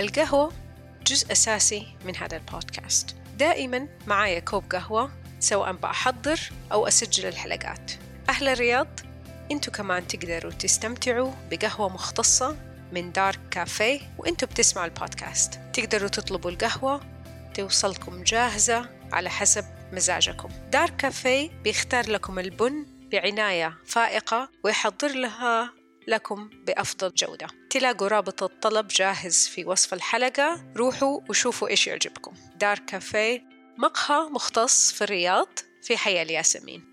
القهوة جزء أساسي من هذا البودكاست. دائما معايا كوب قهوة سواء بأحضر أو أسجل الحلقات. أهل الرياض أنتوا كمان تقدروا تستمتعوا بقهوة مختصة من دارك كافيه وانتوا بتسمعوا البودكاست. تقدروا تطلبوا القهوة توصلكم جاهزة على حسب مزاجكم. دارك كافيه بيختار لكم البن بعناية فائقة ويحضر لها لكم بأفضل جودة. تلاقوا رابط الطلب جاهز في وصف الحلقة. روحوا وشوفوا إيش يعجبكم. دار كافيه مقهى مختص في الرياض في حي الياسمين.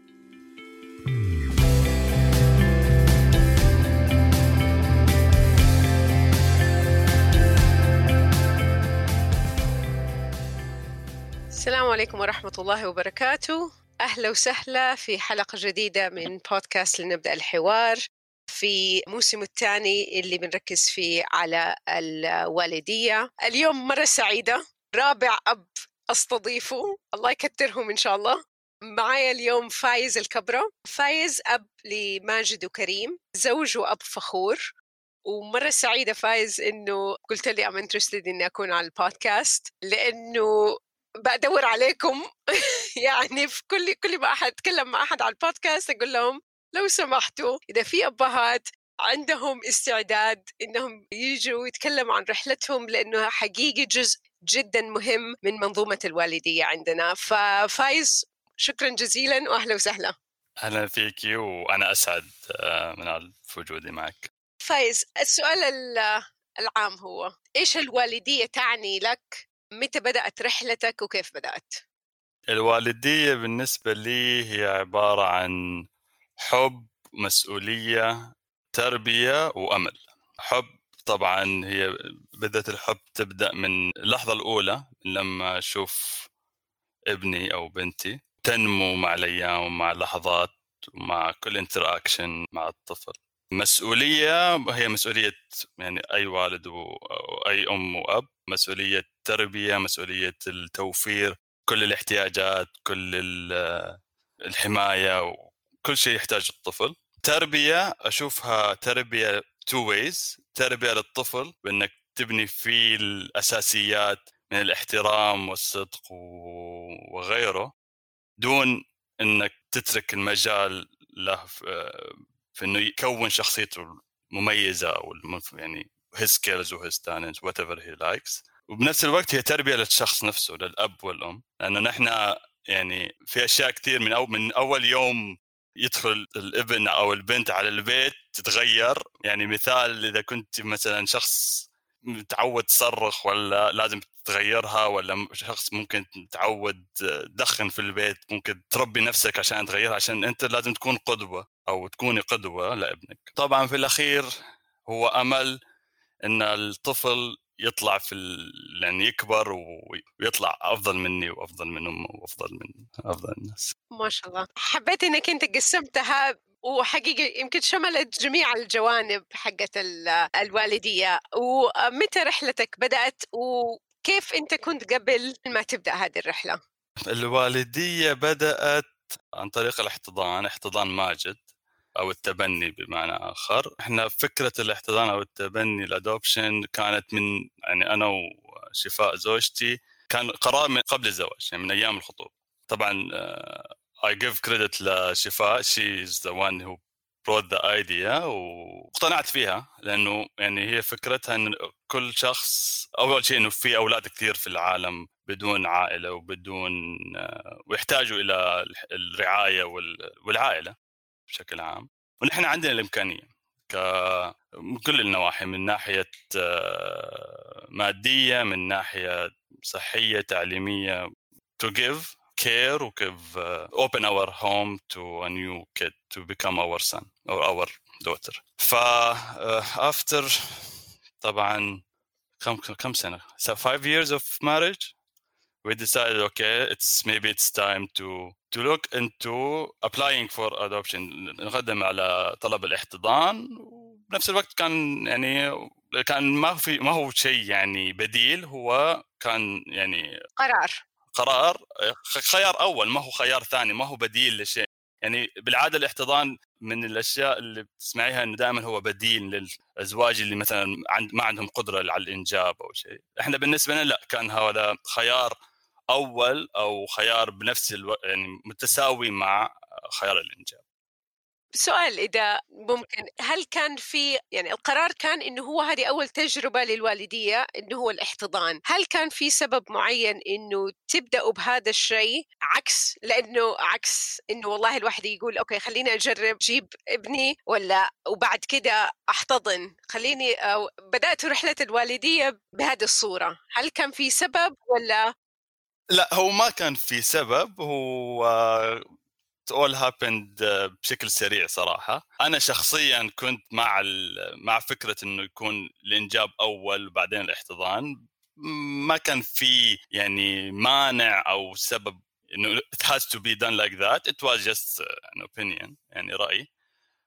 السلام عليكم ورحمة الله وبركاته. أهلا وسهلا في حلقة جديدة من بودكاست لنبدأ الحوار. في موسم الثاني اللي بنركز فيه على الوالدية. اليوم مرة سعيدة. رابع أب أستضيفه. الله يكترهم إن شاء الله. معايا اليوم فايز الكبرة فايز أب لماجد وكريم. زوج وأب فخور. ومرة سعيدة فايز إنه قلت لي I'm interested إني أكون على البودكاست. لأنه بدور عليكم. يعني في كل كل ما أحد أتكلم مع أحد على البودكاست أقول لهم لو سمحتوا إذا في أبهات عندهم استعداد إنهم يجوا يتكلموا عن رحلتهم لأنه حقيقي جزء جدا مهم من منظومة الوالدية عندنا. ففايز شكرا جزيلا وأهلا وسهلا. أهلا فيكي وأنا أسعد آه، من وجودي معك. فايز السؤال العام هو إيش الوالدية تعني لك؟ متى بدأت رحلتك وكيف بدأت؟ الوالدية بالنسبة لي هي عبارة عن حب مسؤولية تربية وأمل. حب طبعا هي بدأت الحب تبدأ من اللحظة الأولى لما أشوف ابني أو بنتي تنمو مع الأيام ومع اللحظات ومع كل interaction مع الطفل. مسؤولية هي مسؤولية يعني أي والد واي أم وأب. مسؤولية تربية مسؤولية التوفير كل الاحتياجات كل الحماية كل شيء يحتاج الطفل. تربية أشوفها تربية تو ويز تربية للطفل بأنك تبني فيه الأساسيات من الاحترام والصدق وغيره دون إنك تترك المجال له في إنه يكون شخصيته المميزة أو يعني his skills و his talents whatever he likes. وبنفس الوقت هي تربية للشخص نفسه للأب والأم. لأنه نحن يعني في أشياء كثير من أو من أول يوم يدخل الابن أو البنت على البيت تتغير. يعني مثال إذا كنت مثلا شخص متعود تصرخ ولا لازم تغيرها ولا شخص ممكن تعود تدخن في البيت ممكن تربي نفسك عشان تغيرها عشان أنت لازم تكون قدوة أو تكوني قدوة لابنك. طبعا في الأخير هو أمل إن الطفل يطلع في ال... يعني يكبر ويطلع أفضل مني وأفضل من أمه وأفضل من أفضل الناس. ما شاء الله. حبيت إنك أنت قسمتها وحقيقة يمكن شملت جميع الجوانب حقت الوالدية. ومتى رحلتك بدأت وكيف أنت كنت قبل ما تبدأ هذه الرحلة؟ الوالدية بدأت عن طريق الاحتضان احتضان ماجد. أو التبني بمعنى آخر. إحنا فكرة الاحتضان أو التبني الأدوبشن كانت من يعني أنا وشفاء زوجتي كان قرار من قبل الزواج يعني من أيام الخطوبة. طبعا I give credit لشفاء. She is the one who brought the idea واقتنعت فيها لأنه يعني هي فكرتها إن كل شخص أول شيء إنه في أولاد كثير في العالم بدون عائلة وبدون ويحتاجوا إلى الرعاية والعائلة. بشكل عام ونحن عندنا الامكانيه ك من كل النواحي من ناحيه ماديه من ناحيه صحيه تعليميه to give care و give uh, open our home to a new kid to become our son or our daughter ف uh, after طبعا كم كم سنه so five years of marriage we decided okay it's maybe it's time to to look into applying for adoption. نقدم على طلب الاحتضان. وبنفس الوقت كان يعني كان ما في ما هو شيء يعني بديل. هو كان يعني قرار. قرار خيار أول. ما هو خيار ثاني. ما هو بديل لشيء. يعني بالعادة الاحتضان من الأشياء اللي بتسمعيها إنه دائما هو بديل للأزواج اللي مثلا عند ما عندهم قدرة على الإنجاب أو شيء، إحنا بالنسبة لنا لا. كان هذا خيار أول أو خيار بنفس الوقت يعني متساوي مع خيار الإنجاب. سؤال إذا ممكن هل كان في يعني القرار كان إنه هو هذه أول تجربة للوالدية إنه هو الاحتضان هل كان في سبب معين إنه تبداوا بهذا الشيء عكس لأنه عكس إنه والله الواحد يقول أوكي خليني أجرب جيب ابني ولا وبعد كده أحتضن خليني أو بدأت رحلة الوالدية بهذه الصورة هل كان في سبب ولا لا هو ما كان في سبب هو all happened uh, بشكل سريع صراحة. أنا شخصيا كنت مع مع فكرة إنه يكون الإنجاب أول وبعدين الاحتضان. ما كان في يعني مانع أو سبب إنه it has to be done like that. It was just an opinion يعني رأي.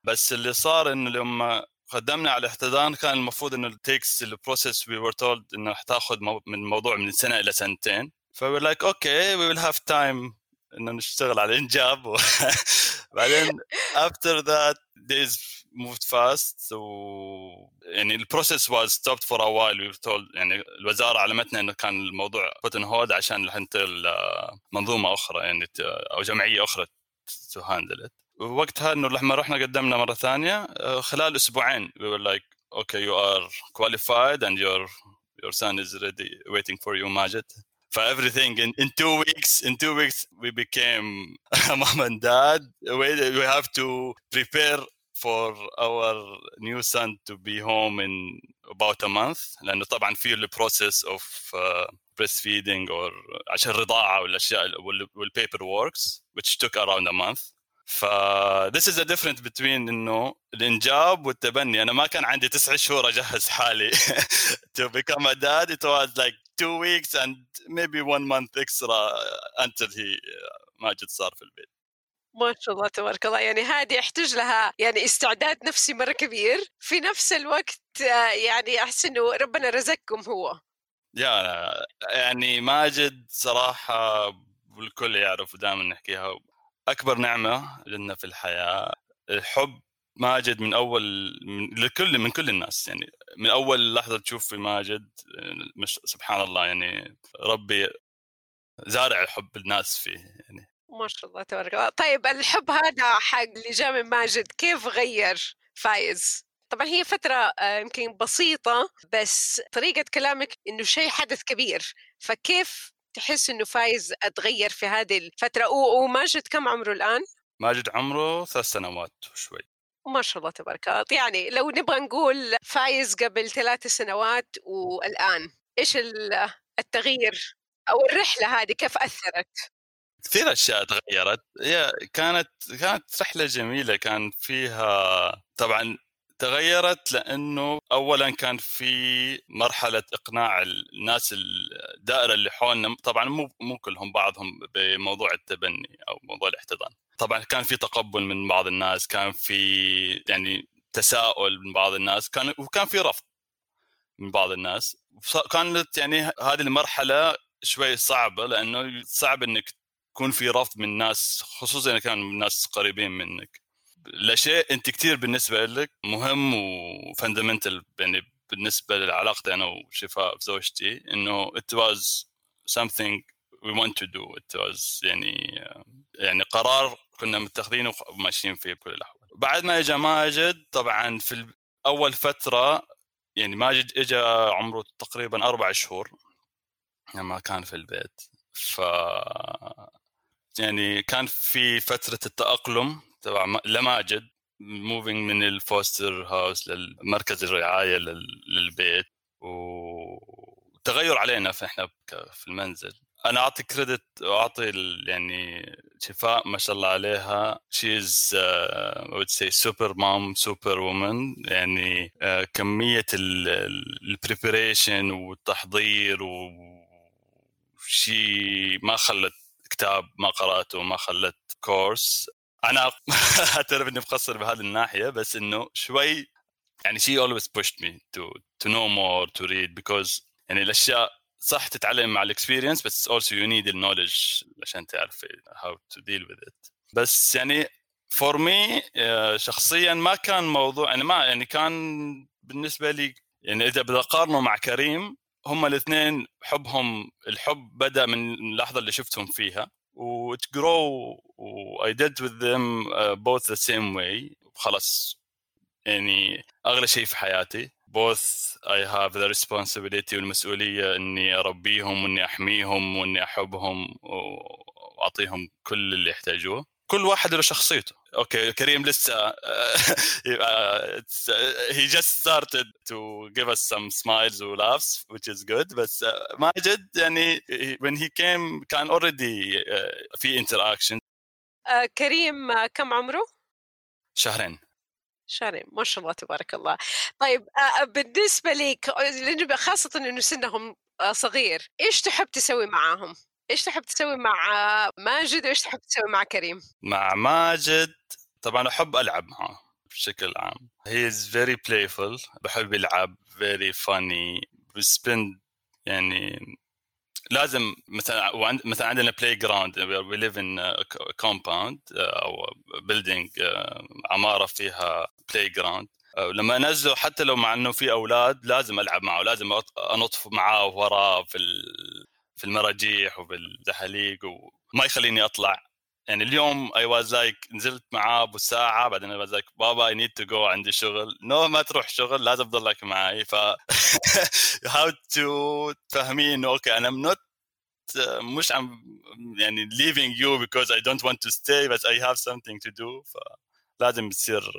بس اللي صار إنه لما قدمنا على الاحتضان كان المفروض إنه takes البروسيس we were told إنه حتاخذ من الموضوع من سنة إلى سنتين. ف we're like okay we will have time. إنه نشتغل على الإنجاب. بعدين after that days moved fast. و يعني ال process was stopped for a while وي يعني الوزارة علمتنا إنه كان الموضوع put on hold عشان ننتقل منظومة أخرى يعني أو جمعية أخرى to handle it وقتها إنه لما رحنا قدمنا مرة ثانية خلال أسبوعين we were like okay you are qualified and your your son is ready waiting for you. ماجد. for everything in, in two weeks in two weeks we became mom and dad we, we have to prepare for our new son to be home in about a month لانه طبعا في البروسيس اوف uh, breastfeeding or عشان الرضاعه والاشياء والبيبر works which took around a month ف this is the difference between انه الانجاب والتبني انا ما كان عندي تسع شهور اجهز حالي to become a dad it was like two weeks and maybe one month extra until he ماجد صار في البيت. ما شاء الله تبارك الله. يعني هذه يحتاج لها يعني استعداد نفسي مرة كبير. في نفس الوقت يعني أحس إنه ربنا رزقكم هو. يا يعني ماجد صراحة والكل يعرف ودائما نحكيها. أكبر نعمة لنا في الحياة الحب ماجد من أول من لكل من كل الناس يعني من أول لحظة تشوف في ماجد مش سبحان الله يعني ربي زارع الحب الناس فيه يعني. ما شاء الله تبارك الله. طيب الحب هذا حق اللي جاء من ماجد كيف غير فايز؟ طبعا هي فترة يمكن بسيطة بس طريقة كلامك إنه شيء حدث كبير. فكيف تحس إنه فايز أتغير في هذه الفترة؟ وماجد كم عمره الآن؟ ماجد عمره ثلاث سنوات وشوي. ما شاء الله تبارك الله يعني لو نبغى نقول فايز قبل ثلاث سنوات والآن إيش التغيير أو الرحلة هذه كيف أثرت؟ كثير أشياء تغيرت هي كانت كانت رحلة جميلة كان فيها طبعا تغيرت لأنه اولا كان في مرحلة إقناع الناس الدائرة اللي حولنا. طبعا مو مو كلهم بعضهم بموضوع التبني أو موضوع الاحتضان. طبعا كان في تقبل من بعض الناس كان في يعني تساؤل من بعض الناس كان وكان في رفض من بعض الناس. كانت يعني هذه المرحلة شوي صعبة لأنه صعب إنك يكون في رفض من ناس خصوصا إذا كانوا ناس قريبين منك. لشيء أنت كثير بالنسبة لك مهم وفندمنتال يعني بالنسبة لعلاقتي أنا وشفاء زوجتي إنه it was something we want to do. It was يعني يعني قرار كنا متخذينه وماشيين فيه بكل الأحوال. بعد ما اجى ماجد طبعا في أول فترة يعني ماجد اجى عمره تقريبا أربع شهور لما كان في البيت. ف يعني كان في فترة التأقلم تبع لماجد moving من ال foster house للمركز الرعاية للبيت وتغير علينا إحنا في المنزل. أنا أعطي credit واعطي يعني شفاء ما شاء الله عليها. she is say super mom super woman يعني uh, كمية ال preparation والتحضير و she ما خلت كتاب ما قرأته ما خلت course أنا أعترف إني مقصر بهذه الناحية بس إنه شوي يعني she always pushed me to to know more to read because يعني الأشياء صح تتعلم مع الاكسبيرينس بس you need the knowledge عشان تعرف how to deal with it. بس يعني for me شخصيا ما كان موضوع يعني ما يعني كان بالنسبة لي يعني إذا بدي اقارنه مع كريم هم الاثنين حبهم الحب بدأ من اللحظة اللي شفتهم فيها. و it grow و I did with them uh, both the same way. خلاص. يعني أغلى شيء في حياتي. Both I have the responsibility والمسؤولية إني أربيهم وإني أحميهم وإني أحبهم وأعطيهم كل اللي يحتاجوه. كل واحد له شخصيته. أوكي كريم لسه he just started to give us some smiles و laughs which is good بس ماجد يعني when he came كان already في interaction كريم كم عمره؟ شهرين شهرين ما شاء الله تبارك الله طيب بالنسبة لك خاصة أنه سنهم صغير إيش تحب تسوي معاهم؟ إيش تحب تسوي مع ماجد وإيش تحب تسوي مع كريم؟ مع ماجد طبعا أحب ألعب معه بشكل عام he is very playful بحب يلعب very funny بـ spend يعني لازم مثلا مثلا عندنا playground we live in compound أو building uh, عمارة فيها playground uh, لما أنزله حتى لو مع إنه في أولاد لازم ألعب معه لازم أنط معاه وراه في في المراجيح وفي الزحاليق وما يخليني أطلع. يعني اليوم I was like نزلت معاه أبو ساعه بعدين I was like بابا I need to go عندي شغل. no no, ما تروح شغل لازم تضلك معي. ف how to تفهمين انه okay أنا not مش عم يعني leaving you because I don't want to stay but I have something to do. فلازم تصير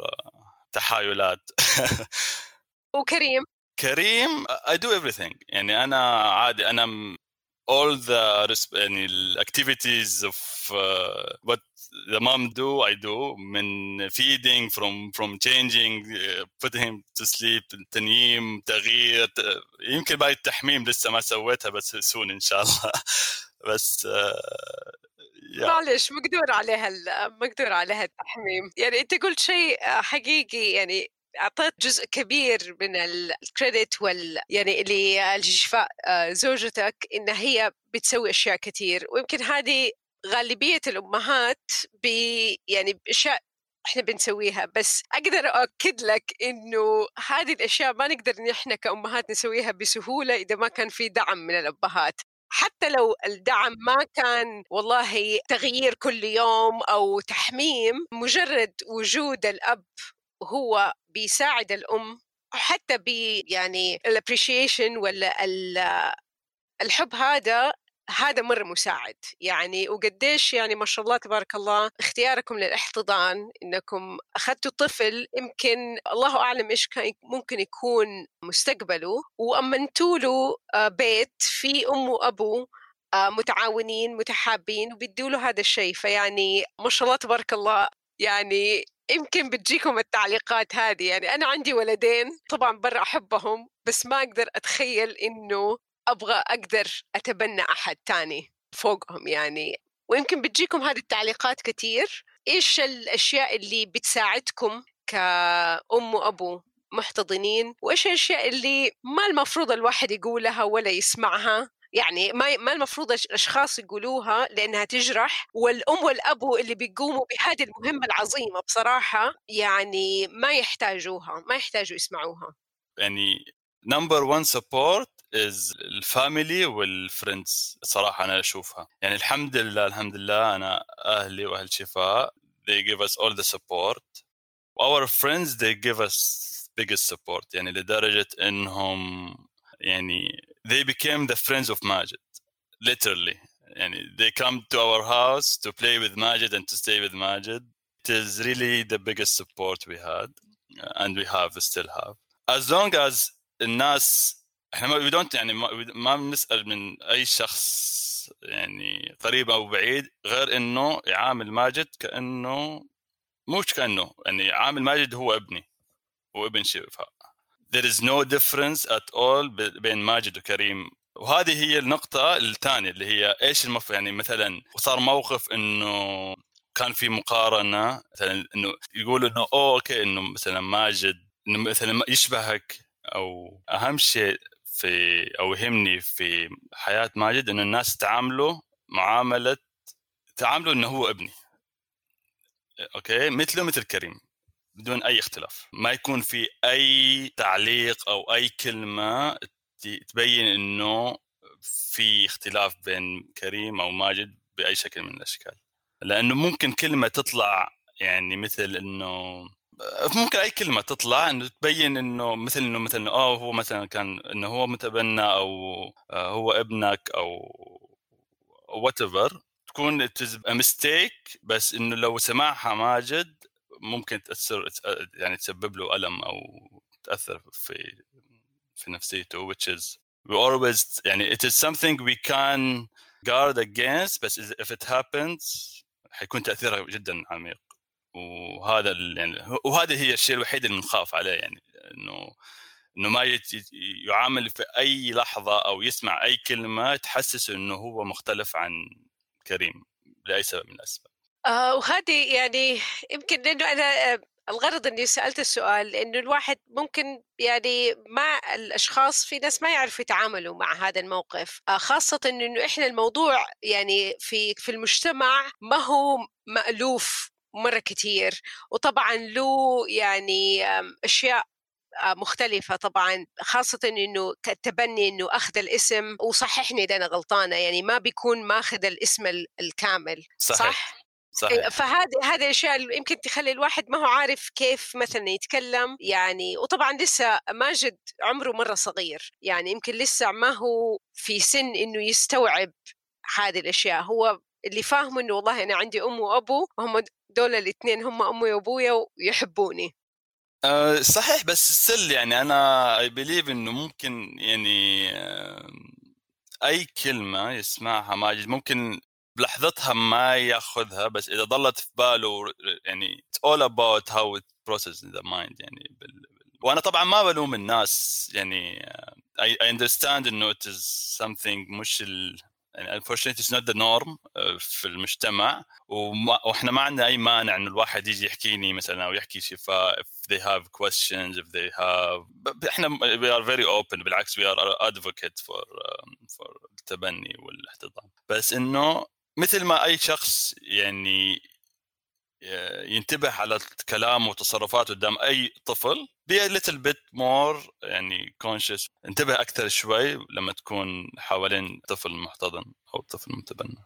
تحايلات. وكريم؟ كريم I do everything. يعني أنا عادي أنا all the يعني ال activities of what the mom do I do. من feeding from from changing uh, putting him to sleep تنييم تغيير يمكن باقي التحميم لسه ما سويتها بس سون إن شاء الله. بس yeah. معلش مقدور عليها مقدور عليها التحميم. يعني أنت قلت شيء حقيقي يعني أعطيت جزء كبير من الكريدت وال يعني لشفاء زوجتك إن هي بتسوي أشياء كثير ويمكن هذه غالبية الأمهات ب يعني اشياء إحنا بنسويها. بس أقدر أؤكد لك إنه هذه الأشياء ما نقدر إن إحنا كأمهات نسويها بسهولة إذا ما كان في دعم من الأبهات. حتى لو الدعم ما كان والله تغيير كل يوم أو تحميم مجرد وجود الأب هو بيساعد الأم حتى ب يعني الابريشيشن ولا الحب هذا هذا مرة مساعد. يعني وقديش يعني ما شاء الله تبارك الله اختياركم للاحتضان إنكم أخذتوا طفل يمكن الله أعلم إيش كان ممكن يكون مستقبله وأمنتوا له آه، بيت في أم وأبو آه، متعاونين متحابين وبيدوا له هذا الشيء. فيعني ما شاء الله تبارك الله يعني يمكن بتجيكم التعليقات هذه. يعني أنا عندي ولدين طبعا برا أحبهم بس ما أقدر أتخيل إنه أبغى أقدر أتبنى أحد تاني فوقهم يعني. ويمكن بتجيكم هذه التعليقات كثير إيش الأشياء اللي بتساعدكم كأم وأبو محتضنين؟ وإيش الأشياء اللي ما المفروض الواحد يقولها ولا يسمعها؟ يعني ما ما المفروض الاشخاص يقولوها لأنها تجرح والأم والابو اللي بيقوموا بهذه المهمة العظيمة بصراحة يعني ما يحتاجوها ما يحتاجوا يسمعوها. يعني number 1 support is ال family وال friends صراحة أنا أشوفها. يعني الحمد لله الحمد لله أنا أهلي وأهل شفاء they give us all the support. Our friends they give us biggest support يعني لدرجة إنهم يعني they became the friends of Majid literally يعني they come to our house to play with Majid and to stay with Majid it is really the biggest support we had and we have still have as long as الناس احنا ما we don't يعني ما بنسال من اي شخص يعني قريب او بعيد غير انه يعامل ماجد كانه مش كانه يعني يعامل ماجد هو ابني وابن شفاء there is no difference at all بين ماجد وكريم. وهذه هي النقطة الثانية اللي هي إيش المف يعني مثلا صار موقف إنه كان في مقارنة مثلا إنه يقولوا إنه أوه okay إنه مثلا ماجد إنه مثلا يشبهك. أو أهم شيء في أو يهمني في حياة ماجد إنه الناس تعامله معاملة تعامله إنه هو ابني. okay? مثله مثل كريم. بدون أي اختلاف. ما يكون في أي تعليق أو أي كلمة تبين إنه في اختلاف بين كريم أو ماجد بأي شكل من الأشكال. لأنه ممكن كلمة تطلع يعني مثل إنه ممكن أي كلمة تطلع إنه تبين إنه مثل إنه مثل آه هو مثلا كان إنه هو متبنى أو آه، هو ابنك أو وات تكون mistake بس إنه لو سمعها ماجد ممكن تأثر يعني تسبب له ألم أو تأثر في في نفسيته which is we always يعني it is something we can guard against بس if it happens حيكون تأثيرها جدا عميق. وهذا يعني وهذا هي الشيء الوحيد اللي نخاف عليه يعني إنه إنه ما يعامل في أي لحظة أو يسمع أي كلمة تحسس إنه هو مختلف عن كريم لأي سبب من الأسباب. آه وهذه يعني يمكن لأنه أنا آه، الغرض إني سألت السؤال إنه الواحد ممكن يعني مع الأشخاص في ناس ما يعرفوا يتعاملوا مع هذا الموقف آه خاصة إنه إحنا الموضوع يعني في في المجتمع ما هو مألوف مرة كثير وطبعا له يعني أشياء آه، مختلفة طبعا خاصة إنه كتبني إنه أخذ الاسم وصححني إذا أنا غلطانة يعني ما بيكون ماخذ الاسم الكامل صحيح. صح؟ صحيح. فهذه هذه الاشياء اللي يمكن تخلي الواحد ما هو عارف كيف مثلا يتكلم يعني وطبعا لسه ماجد عمره مرة صغير يعني يمكن لسه ما هو في سن إنه يستوعب هذه الأشياء هو اللي فاهمه إنه والله أنا عندي أم وأبو وهم دول الاثنين هم أمي وأبويا ويحبوني أه صحيح بس still يعني أنا I believe إنه ممكن يعني أي كلمة يسمعها ماجد ممكن بلحظتها ما ياخذها بس إذا ظلت في باله يعني it's all about how it processes the mind يعني بال... وأنا طبعا ما بلوم الناس يعني I, I understand إنه it is something مش ال... يعني unfortunately it's not the norm uh, في المجتمع وما وإحنا ما عندنا أي مانع إنه الواحد يجي يحكيني مثلا أو يحكي شفاء if they have questions if they have إحنا we are very open بالعكس we are advocate for um, for التبني والاحتضان. بس إنه مثل ما أي شخص يعني ينتبه على كلامه وتصرفاته قدام أي طفل a little bit more يعني conscious. انتبه أكثر شوي لما تكون حوالين طفل محتضن أو طفل متبنى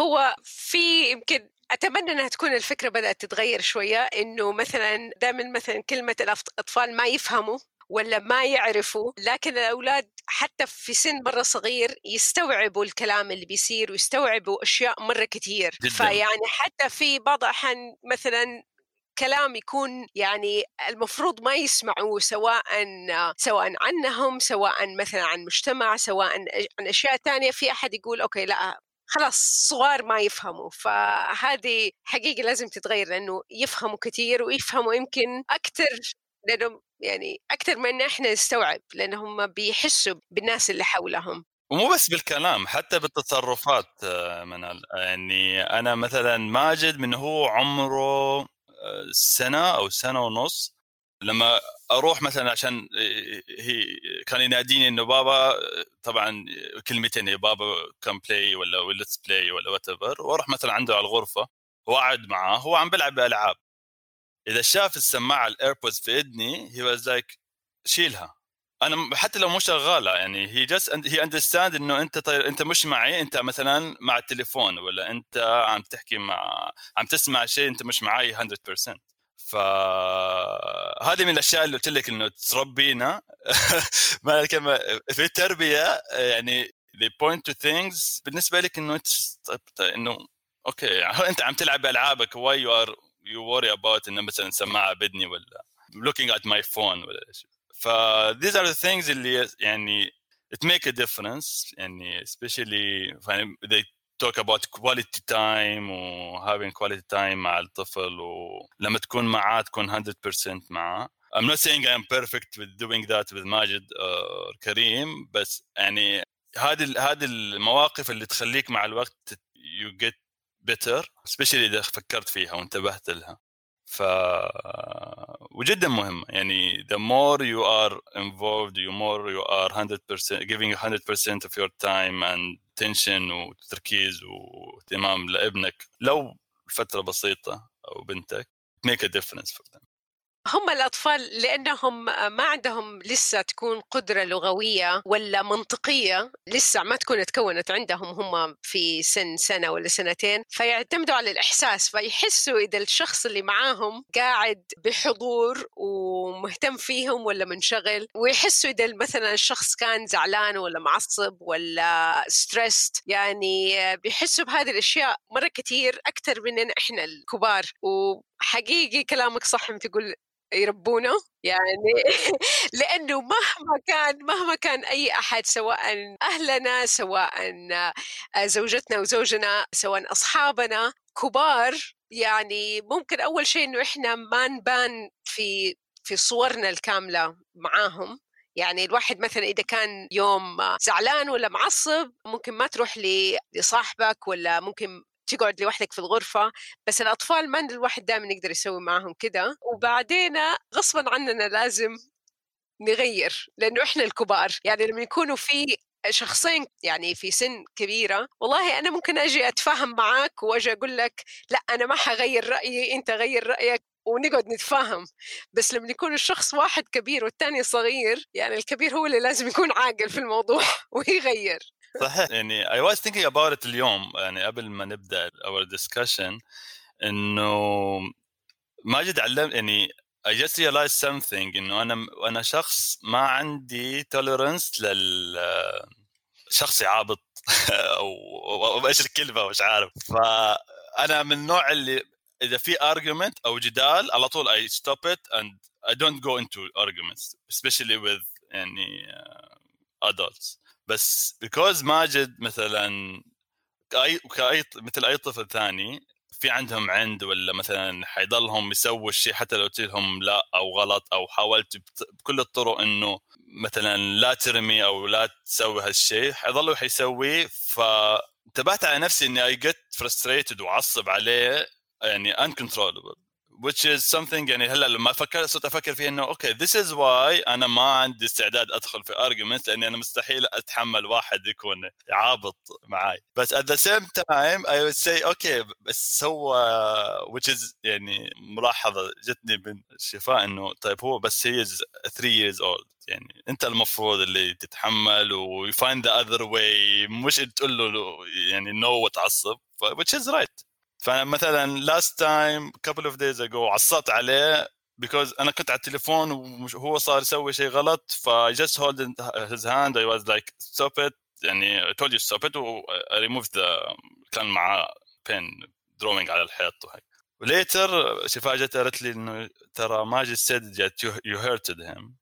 هو في يمكن أتمنى إنها تكون الفكرة بدأت تتغير شوية إنه مثلا دائما مثلا كلمة الاطفال ما يفهموا ولا ما يعرفوا لكن الأولاد حتى في سن مرة صغير يستوعبوا الكلام اللي بيصير ويستوعبوا أشياء مرة كثير جداً. فيعني حتى في بعض الأحيان مثلا كلام يكون يعني المفروض ما يسمعوه سواء سواء عنهم سواء مثلا عن مجتمع سواء عن أشياء ثانية في أحد يقول أوكي لا خلاص صغار ما يفهموا. فهذه حقيقة لازم تتغير لأنه يفهموا كثير ويفهموا يمكن أكثر لأنهم يعني أكثر من إحنا نستوعب لأنهم بيحسوا بالناس اللي حولهم. ومو بس بالكلام حتى بالتصرفات آه، منال يعني أنا مثلا ماجد من هو عمره آه، سنة أو سنة ونص لما أروح مثلا عشان هي كان يناديني إنه بابا طبعا كلمتين بابا come play ولا let's play ولا whatever وأروح مثلا عنده على الغرفة وأقعد معاه هو عم بيلعب بألعاب. إذا شاف السماعة ال AirPods في إذني he was like شيلها. أنا حتى لو مو شغالة يعني he just he understand إنه أنت طيب أنت مش معي أنت مثلا مع التليفون ولا أنت عم تحكي مع عم تسمع شيء أنت مش معي 100% فهذه من الأشياء اللي قلت لك إنه تربينا. ما في التربيه يعني they point to things. بالنسبة لك إنه إنه أوكي أنت عم تلعب بالعابك why you are you worry about انه مثلا سماعه بدني ولا looking at my phone ولا شيء ف these are the things اللي يعني it make a difference يعني especially they talk about quality time و having quality time مع الطفل ولما تكون معاه تكون 100% معاه I'm not saying I'm perfect with doing that with ماجد or كريم بس يعني هذه هذه المواقف اللي تخليك مع الوقت you get better especially اذا فكرت فيها وانتبهت لها ف وجدا مهمة يعني the more you are involved the more you are 100% giving 100% of your time and attention وتركيز واهتمام لابنك لو فترة بسيطة أو بنتك make a difference for them هم الأطفال لأنهم ما عندهم لسه تكون قدرة لغوية ولا منطقية لسه ما تكون تكونت عندهم هم في سن سنة ولا سنتين فيعتمدوا على الإحساس فيحسوا إذا الشخص اللي معاهم قاعد بحضور ومهتم فيهم ولا منشغل ويحسوا إذا مثلا الشخص كان زعلان ولا معصب ولا ستريسد يعني بيحسوا بهذه الأشياء مرة كثير أكثر مننا إحنا الكبار. وحقيقي كلامك صح تقول يربونا يعني لأنه مهما كان مهما كان أي أحد سواء أهلنا سواء زوجتنا وزوجنا سواء أصحابنا كبار يعني ممكن أول شيء إنه إحنا ما نبان في في صورنا الكاملة معاهم. يعني الواحد مثلا إذا كان يوم زعلان ولا معصب ممكن ما تروح لصاحبك ولا ممكن تقعد لوحدك في الغرفة بس الأطفال ما الواحد دائما يقدر يسوي معهم كده. وبعدين غصبا عننا لازم نغير لأنه إحنا الكبار. يعني لما يكونوا في شخصين يعني في سن كبيرة والله أنا ممكن أجي أتفاهم معاك وأجي أقول لك لا أنا ما حغير رأيي أنت غير رأيك. ونقعد نتفاهم. بس لما يكون الشخص واحد كبير والثاني صغير يعني الكبير هو اللي لازم يكون عاقل في الموضوع ويغير. صحيح. يعني I was thinking about it اليوم يعني قبل ما نبدأ our discussion إنه ماجد علم يعني I just realized something إنه أنا أنا شخص ما عندي tolerance لل شخص يعابط أو إيش الكلمة مش عارف. فأنا من النوع اللي إذا في argument أو جدال على طول I stop it and I don't go into arguments especially with يعني uh, adults. بس because ماجد مثلا كأي كأي مثل أي طفل ثاني في عندهم عند ولا مثلا حيضلهم يسووا الشيء حتى لو قلت لهم لا أو غلط أو حاولت بكل الطرق إنه مثلا لا ترمي أو لا تسوي هالشيء حيضلوا حيسويه. فانتبهت على نفسي إني I get frustrated وعصب عليه يعني uncontrollable. Which is something يعني هلا لما فكرت صرت أفكر فيها إنه okay this is why أنا ما عندي استعداد أدخل في argument لأني أنا مستحيل أتحمل واحد يكون يعابط معي بس at the same time I would say okay بس هو which is يعني ملاحظة جتني من شفاء إنه طيب هو بس هي 3 years old. يعني أنت المفروض اللي تتحمل و find the other way مش تقول له يعني no وتعصب which is right. فانا مثلا لاست تايم كابل اوف دايز اجو عصت عليه because أنا كنت على التليفون وهو صار يسوي شيء غلط ف I just hold his hand I was like stop it يعني I told you stop it و I removed the كان معاه pen drawing على الحيط وهيك وليتر شفاء جت قالت لي انه ترى ماجد that you, you hurted him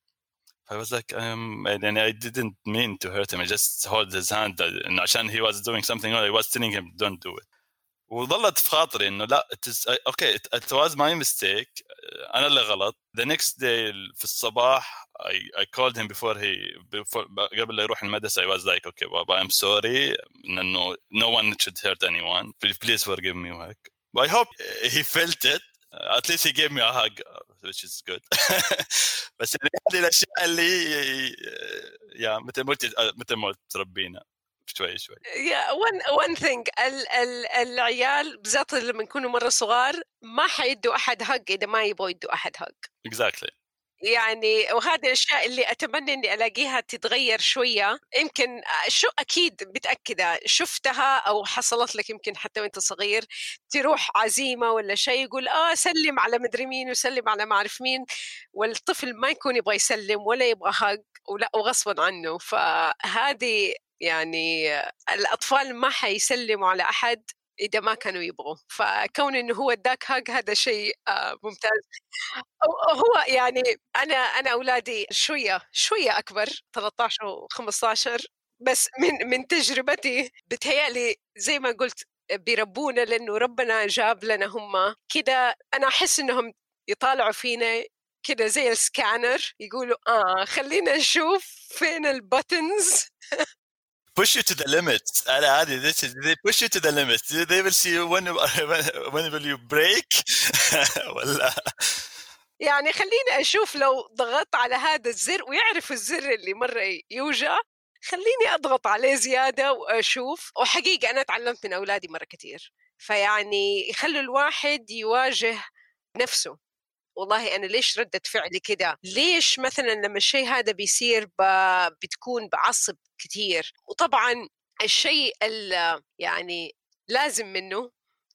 I was like um, and I didn't mean to hurt him I just hold his hand انه عشان he was doing something wrong I was telling him don't do it وظلت في خاطري إنه لا okay it was my mistake أنا اللي غلط. the next day في الصباح I called him before he قبل لا يروح المدرسة I was like okay بابا I'm sorry إنه no one should hurt anyone please forgive me وهيك I hope he felt it at least he gave me a hug which is good. بس هذه الأشياء اللي آه، يا متى ما قلت آه، متى ما تربينا شوي شوي. yeah one one thing العيال بالذات لما يكونوا مرة صغار ما حيدوا أحد hug إذا ما يبغوا يدوا أحد hug exactly exactly. يعني وهذه الأشياء اللي أتمنى إني ألاقيها تتغير شوية. يمكن شو أكيد متأكدة شفتها أو حصلت لك يمكن حتى وأنت صغير تروح عزيمة ولا شيء يقول آه سلم على مدري مين وسلم على ما أعرف مين. والطفل ما يكون يبغى يسلم ولا يبغى hug ولا وغصبا عنه. فهذه يعني الأطفال ما حيسلموا على أحد إذا ما كانوا يبغوا فكون إنه هو اداك هاج هذا شيء آه، ممتاز. هو يعني أنا أنا أولادي شوية شوية أكبر 13 و15 بس من من تجربتي بتهيألي زي ما قلت بيربونا لأنه ربنا جاب لنا هم كده. أنا أحس إنهم يطالعوا فينا كده زي السكانر يقولوا آه خلينا نشوف فين البتنز push you to the limit أنا عادي this is they push you to the limit they will see when when will you break? ولا يعني خليني أشوف لو ضغطت على هذا الزر ويعرف الزر اللي مرة يوجع خليني أضغط عليه زيادة وأشوف. وحقيقة أنا تعلمت من أولادي مرة كثير فيعني يخلوا الواحد يواجه نفسه. والله أنا ليش ردة فعلي كده؟ ليش مثلا لما الشيء هذا بيصير ب... بتكون بعصب كثير وطبعا الشيء اللي يعني لازم منه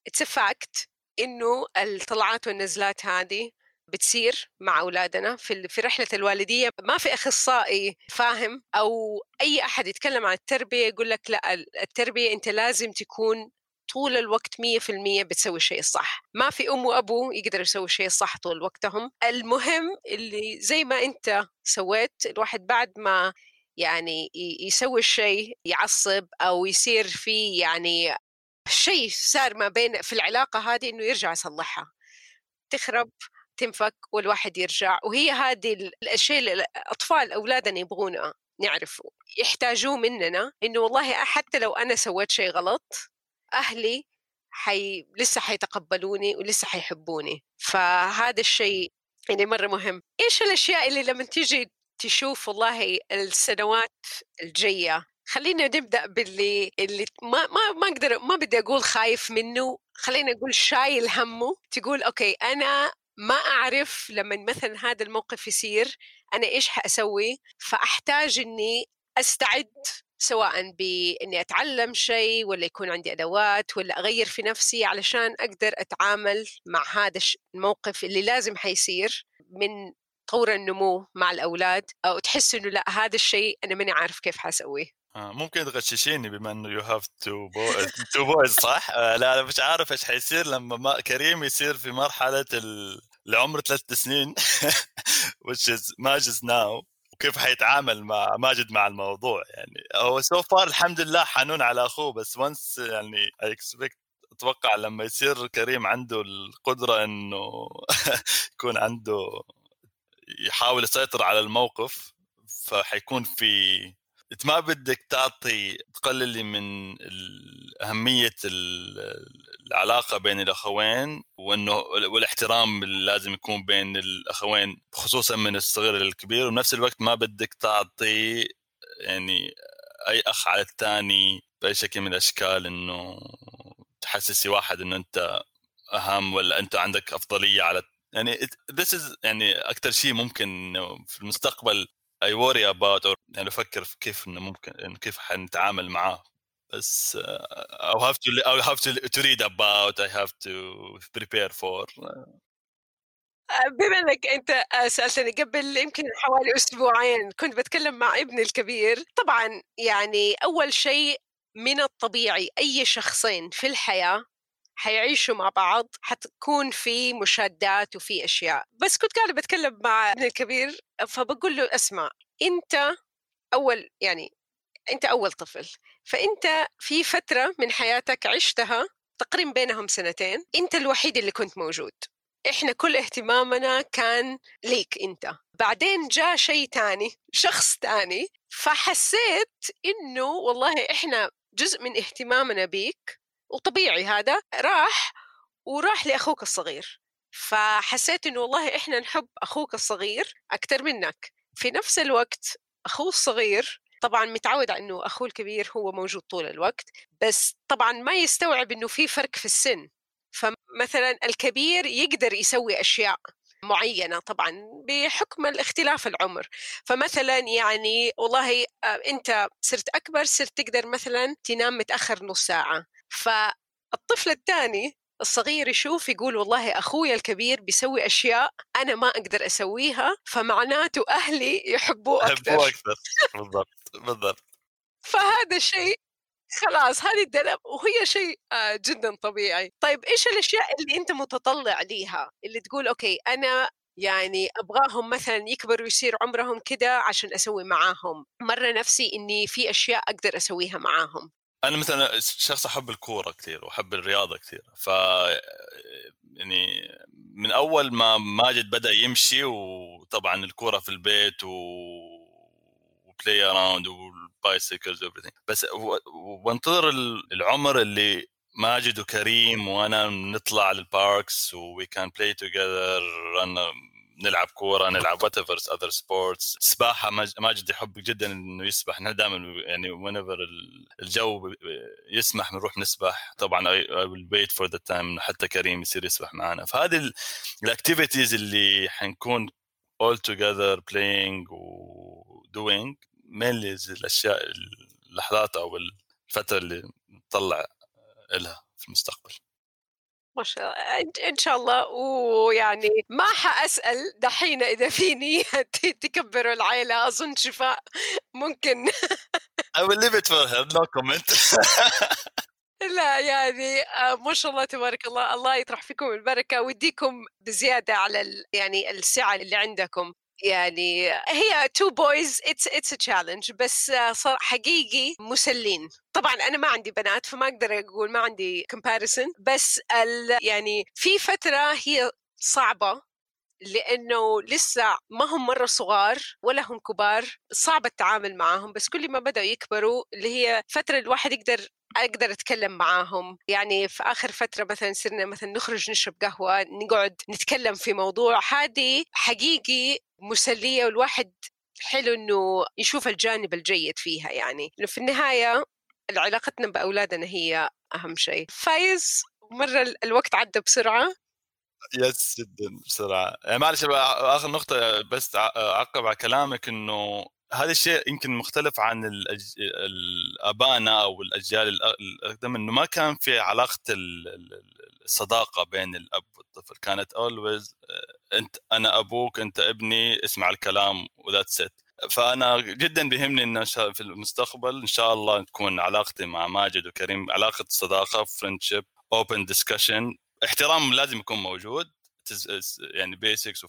it's fact إنه الطلعات والنزلات هذه بتصير مع أولادنا في في رحلة الوالدية. ما في أخصائي فاهم أو أي أحد يتكلم عن التربية يقول لك لا التربية أنت لازم تكون طول الوقت 100% بتسوي الشيء الصح ما في أم وأبو يقدروا يسوي الشيء الصح طول وقتهم. المهم اللي زي ما أنت سويت الواحد بعد ما يعني يسوي الشيء يعصب أو يصير في يعني شيء صار ما بين في العلاقة هذه إنه يرجع يصلحها. تخرب تنفك والواحد يرجع. وهي هذه الأشياء اللي الأطفال أولادنا يبغونا نعرفه. يحتاجوه مننا إنه والله حتى لو أنا سويت شيء غلط أهلي حي لسه حيتقبلوني ولسه حيحبوني. فهذا الشيء يعني مرة مهم. إيش الأشياء اللي لما تيجي تشوف والله السنوات الجاية؟ خلينا نبدأ باللي اللي ما ما ما أقدر ما بدي أقول خايف منه. خلينا نقول شايل همه. تقول أوكي أنا ما أعرف لما مثلا هذا الموقف يصير أنا إيش حأسوي؟ فأحتاج إني أستعد سواء باني أتعلم شيء ولا يكون عندي أدوات ولا أغير في نفسي علشان أقدر أتعامل مع هذا الموقف اللي لازم حيصير من طور النمو مع الأولاد أو تحس إنه لأ هذا الشيء أنا ماني عارف كيف حأسويه آه ممكن تغششيني بما إنه you have two two boys صح؟ آه لا أنا مش عارف إيش حيصير لما ما كريم يصير في مرحلة ال... لعمر ثلاث سنين which is ماجد's now وكيف حيتعامل مع ماجد مع الموضوع يعني. هو so far الحمد لله حنون على أخوه بس once يعني I expect أتوقع لما يصير كريم عنده القدرة إنه يكون عنده يحاول يسيطر على الموقف فحيكون في إنت ما بدك تعطي تقللي من أهمية العلاقة بين الأخوين وإنه والاحترام لازم يكون بين الأخوين خصوصا من الصغير للكبير وبنفس الوقت ما بدك تعطي يعني أي أخ على الثاني بأي شكل من الأشكال إنه تحسسي واحد إنه أنت أهم ولا أنت عندك أفضلية على يعني this is يعني أكثر شيء ممكن في المستقبل اي وري اباوت أو يعني أفكر في كيف إنه ممكن كيف حنتعامل معاه. بس or have to or have to to read about I have to prepare for بما إنك أنت سألتني قبل يمكن حوالي أسبوعين كنت بتكلم مع ابني الكبير. طبعا يعني أول شيء من الطبيعي أي شخصين في الحياة حيعيشوا مع بعض حتكون في مشادات وفي أشياء. بس كنت قاعدة بتكلم مع ابني الكبير فبقول له اسمع أنت أول يعني أنت أول طفل. فأنت في فترة من حياتك عشتها تقريبا بينهم سنتين أنت الوحيد اللي كنت موجود. إحنا كل اهتمامنا كان ليك أنت. بعدين جاء شيء تاني شخص تاني فحسيت إنه والله إحنا جزء من اهتمامنا بيك وطبيعي هذا راح وراح لأخوك الصغير. فحسيت إنه والله إحنا نحب أخوك الصغير أكثر منك. في نفس الوقت أخوه الصغير طبعا متعود على إنه أخوه الكبير هو موجود طول الوقت بس طبعا ما يستوعب إنه في فرق في السن. فمثلا الكبير يقدر يسوي أشياء معينة طبعا بحكم الاختلاف العمر. فمثلا يعني والله آه، أنت صرت أكبر صرت تقدر مثلا تنام متأخر نص ساعة. فالطفل الثاني الصغير يشوف يقول والله أخوي الكبير بيسوي أشياء أنا ما أقدر أسويها فمعناته أهلي يحبوه أكثر. يحبوه أكثر. بالضبط بالضبط. فهذا الشيء خلاص هذه الدلب وهي شيء آه، جدا طبيعي. طيب إيش الأشياء اللي أنت متطلع ليها؟ اللي تقول أوكي أنا يعني أبغاهم مثلا يكبروا ويصير عمرهم كده عشان أسوي معاهم. مرة نفسي إني في أشياء أقدر أسويها معاهم. أنا مثلا شخص أحب الكورة كثير وأحب الرياضة كثير ف يعني من أول ما ماجد بدأ يمشي وطبعا الكورة في البيت و play around وال bicycles بس وانتظر العمر اللي ماجد وكريم وأنا نطلع لل parks we can play together نلعب كورة نلعب whatever other sports سباحه ماجد يحب جدا إنه يسبح. نحن دائما يعني وين الجو يسمح بنروح نسبح. طبعا I will wait for the time حتى كريم يصير يسبح معنا. فهذه ال activities اللي حنكون all together playing و doing mainly الأشياء اللحظات أو الفترة اللي نطلع لها في المستقبل. ما شاء الله إن شاء الله. ويعني ما حأسأل دحين إذا في نية تكبروا العائله أظن شفاء ممكن. I will leave it for her. No comment. لا يعني آه، ما شاء الله تبارك الله. الله يطرح فيكم البركة. ويديكم بزيادة على يعني السعة اللي عندكم. يعني هي two boys it's it's challenge بس صار حقيقي مسلين. طبعا أنا ما عندي بنات فما أقدر أقول ما عندي comparison بس يعني في فترة هي صعبة لأنه لسه ما هم مرة صغار ولا هم كبار صعب التعامل معاهم بس كل ما بدأوا يكبروا اللي هي فترة الواحد يقدر أقدر أتكلم معاهم. يعني في آخر فترة مثلا صرنا مثلا نخرج نشرب قهوة نقعد نتكلم في موضوع هذه حقيقي مسلية والواحد حلو إنه يشوف الجانب الجيد فيها يعني. انه في النهاية علاقتنا بأولادنا هي أهم شيء. فايز مرة الوقت عدى بسرعة. yes جدا بسرعة. يعني معلش آخر نقطة بس أعقب على كلامك إنه هذا الشيء يمكن مختلف عن. آبائنا أو الأجيال الأقدم إنه ما كان في علاقة الصداقة بين الأب والطفل كانت always آه، أنت أنا أبوك أنت ابني اسمع الكلام و that's it فأنا جدا بيهمني إن في المستقبل إن شاء الله تكون علاقتي مع ماجد وكريم علاقة صداقه friendship open discussion احترام لازم يكون موجود يعني basics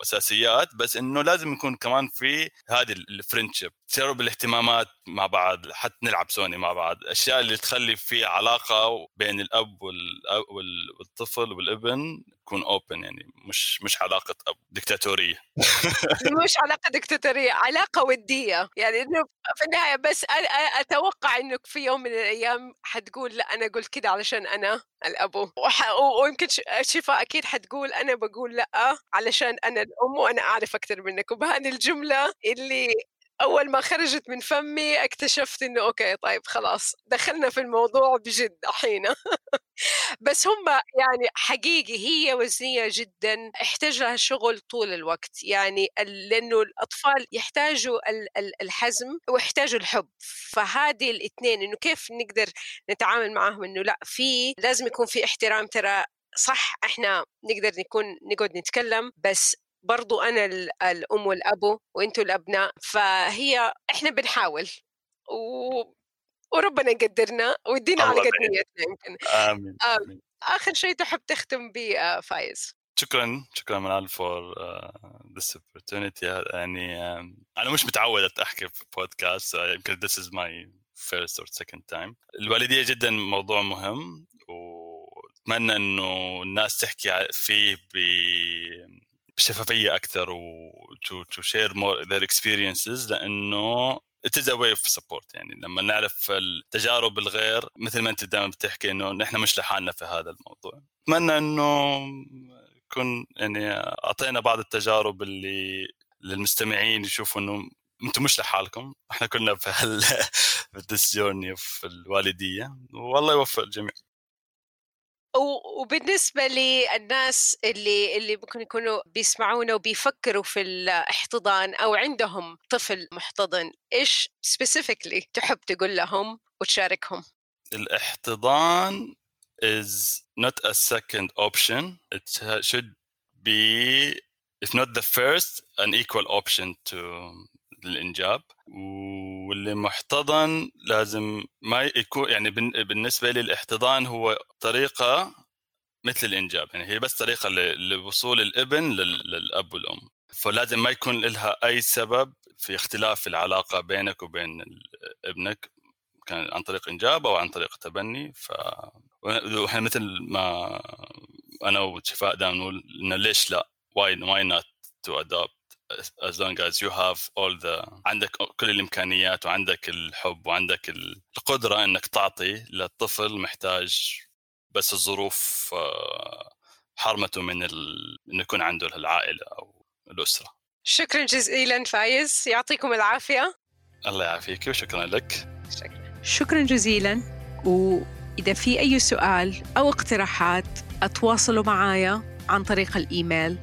وأساسيات بس إنه لازم يكون كمان في هذه ال friendship تشارب بالاهتمامات مع بعض حتى نلعب سوني مع بعض. الاشياء اللي تخلي في علاقة بين الأب والطفل والابن تكون open يعني مش مش علاقة اب دكتاتوريه مش علاقة دكتاتوريه علاقة ودية. يعني إنه في النهاية بس أتوقع إنك في يوم من الأيام حتقول لا أنا قلت كده علشان أنا الابو ويمكن شفاء أكيد حتقول أنا بقول لا علشان أنا الأم وأنا أعرف أكثر منك. وبهذه الجملة اللي أول ما خرجت من فمي اكتشفت إنه أوكي طيب خلاص دخلنا في الموضوع بجد الحين. بس هم يعني حقيقي هي وزنية جدا احتاج لها شغل طول الوقت. يعني لأنه الأطفال يحتاجوا الحزم ويحتاجوا الحب. فهذه الاثنين إنه كيف نقدر نتعامل معهم إنه لا في لازم يكون في احترام. ترى صح إحنا نقدر نكون نقعد نتكلم بس برضو أنا الأم والابو وأنتم الأبناء فهي إحنا بنحاول و... وربنا يقدرنا ويدينا على قد نيتنا يمكن. آمين, آمين. آخر شيء تحب تختم به فايز؟ شكرا شكرا منال for this opportunity. يعني أنا مش متعود أحكي في بودكاست يمكن this is my first or second time. الوالدية جدا موضوع مهم وأتمنى إنه الناس تحكي فيه بشفافية أكثر و to, to share more their experiences لأنه is a way of support يعني. لما نعرف التجارب الغير مثل ما أنت دائما بتحكي إنه نحن مش لحالنا في هذا الموضوع. أتمنى إنه يكون يعني أعطينا بعض التجارب اللي للمستمعين يشوفوا إنه أنتم مش لحالكم. إحنا كنا في هال في الوالدية. والله يوفق الجميع. وبالنسبة للناس اللي اللي ممكن يكونوا بيسمعونا وبيفكروا في الاحتضان أو عندهم طفل محتضن إيش specifically تحب تقول لهم وتشاركهم؟ الاحتضان is not a second option. It should be, if not the first, an equal option to الإنجاب واللي محتضن لازم ما يكون يعني بالنسبة لي الاحتضان هو طريقة مثل الإنجاب يعني هي بس طريقة لوصول الإبن للأب والأم. فلازم ما يكون لها أي سبب في اختلاف العلاقة بينك وبين ابنك كان عن طريق إنجاب أو عن طريق تبني. ف وإحنا مثل ما أنا وشفاء دائما نقول إنه ليش لا؟ Why why not to adopt as long as you have all the عندك كل الإمكانيات وعندك الحب وعندك القدرة إنك تعطي للطفل محتاج بس الظروف آه، حرمته من ال... إنه يكون عنده العائلة أو الأسرة. شكرا جزيلا فايز. يعطيكم العافية. الله يعافيك وشكرا لك. شكرا. شكرا جزيلا. وإذا في أي سؤال أو اقتراحات أتواصلوا معايا عن طريق الإيميل.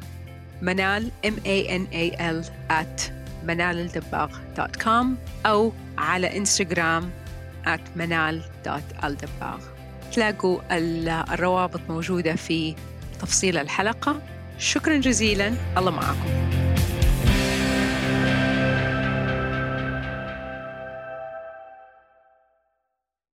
منال m a n a l at منالالدباغ.com أو على انستغرام at منال.الدباغ تلاقوا الروابط موجودة في تفصيل الحلقة. شكرا جزيلا. الله معكم.